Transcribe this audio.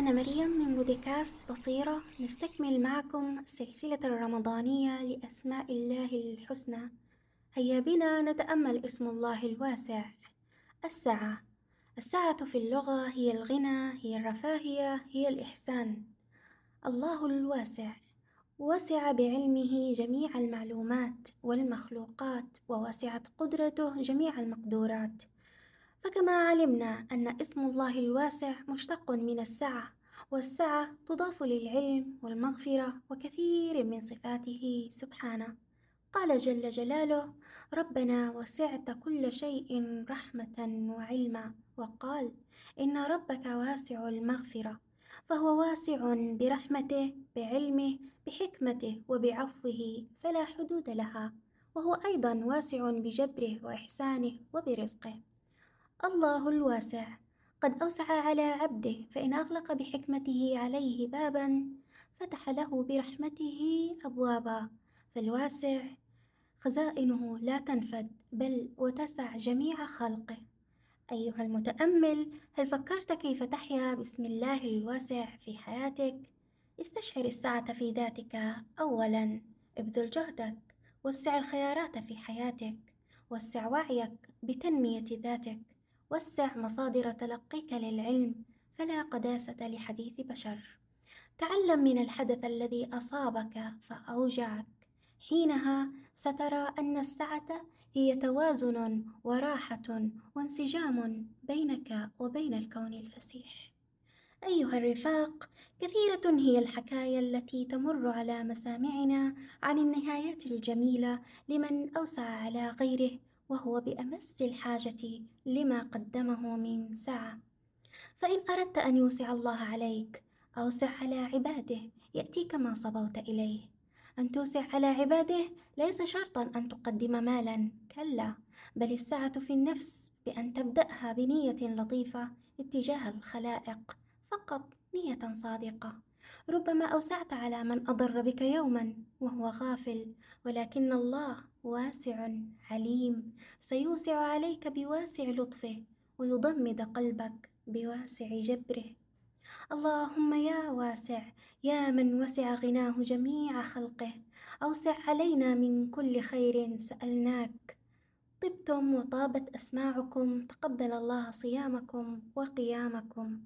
أنا مريم من بودكاست بصيرة. نستكمل معكم السلسلة الرمضانية لأسماء الله الحسنى. هيا بنا نتأمل اسم الله الواسع. السعة السعة في اللغة هي الغنى هي الرفاهية هي الإحسان. الله الواسع. وسع بعلمه جميع المعلومات والمخلوقات ووسعت قدرته جميع المقدورات. فكما علمنا أن اسم الله الواسع مشتق من السعة والسعة تضاف للعلم والمغفرة وكثير من صفاته سبحانه. قال جل جلاله ربنا وسعت كل شيء رحمة وعلما وقال إن ربك واسع المغفرة فهو واسع برحمته بعلمه بحكمته وبعفوه فلا حدود لها وهو أيضا واسع بجبره وإحسانه وبرزقه. الله الواسع. قد أوسع على عبده فإن أغلق بحكمته عليه بابا فتح له برحمته أبوابا. فالواسع خزائنه لا تنفد بل وتسع جميع خلقه. أيها المتأمل هل فكرت كيف تحيا بسم الله الواسع في حياتك؟ استشعر السعة في ذاتك. أولا ابذل جهدك. وسع الخيارات في حياتك. وسع وعيك بتنمية ذاتك. وسع مصادر تلقيك للعلم فلا قداسة لحديث بشر. تعلم من الحدث الذي أصابك فأوجعك. حينها سترى أن السعة هي توازن وراحة وانسجام بينك وبين الكون الفسيح. أيها الرفاق كثيرة هي الحكايا التي تمر على مسامعنا عن النهايات الجميلة لمن أوسع على غيره وهو بأمس الحاجة لما قدمه من سعة. فإن أردت أن يوسع الله عليك أوسع على عباده يأتيك ما صبوت إليه. أن توسع على عباده ليس شرطا أن تقدم مالا كلا بل السعة في النفس بأن تبدأها بنية لطيفة اتجاه الخلائق فقط نية صادقة. ربما أوسعت على من أضر بك يوما وهو غافل ولكن الله واسع عليم. سيوسع عليك بواسع لطفه ويضمد قلبك بواسع جبره. اللهم يا واسع يا من وسع غناه جميع خلقه. أوسع علينا من كل خير سألناك. طبتم وطابت أسماعكم تقبل الله صيامكم وقيامكم.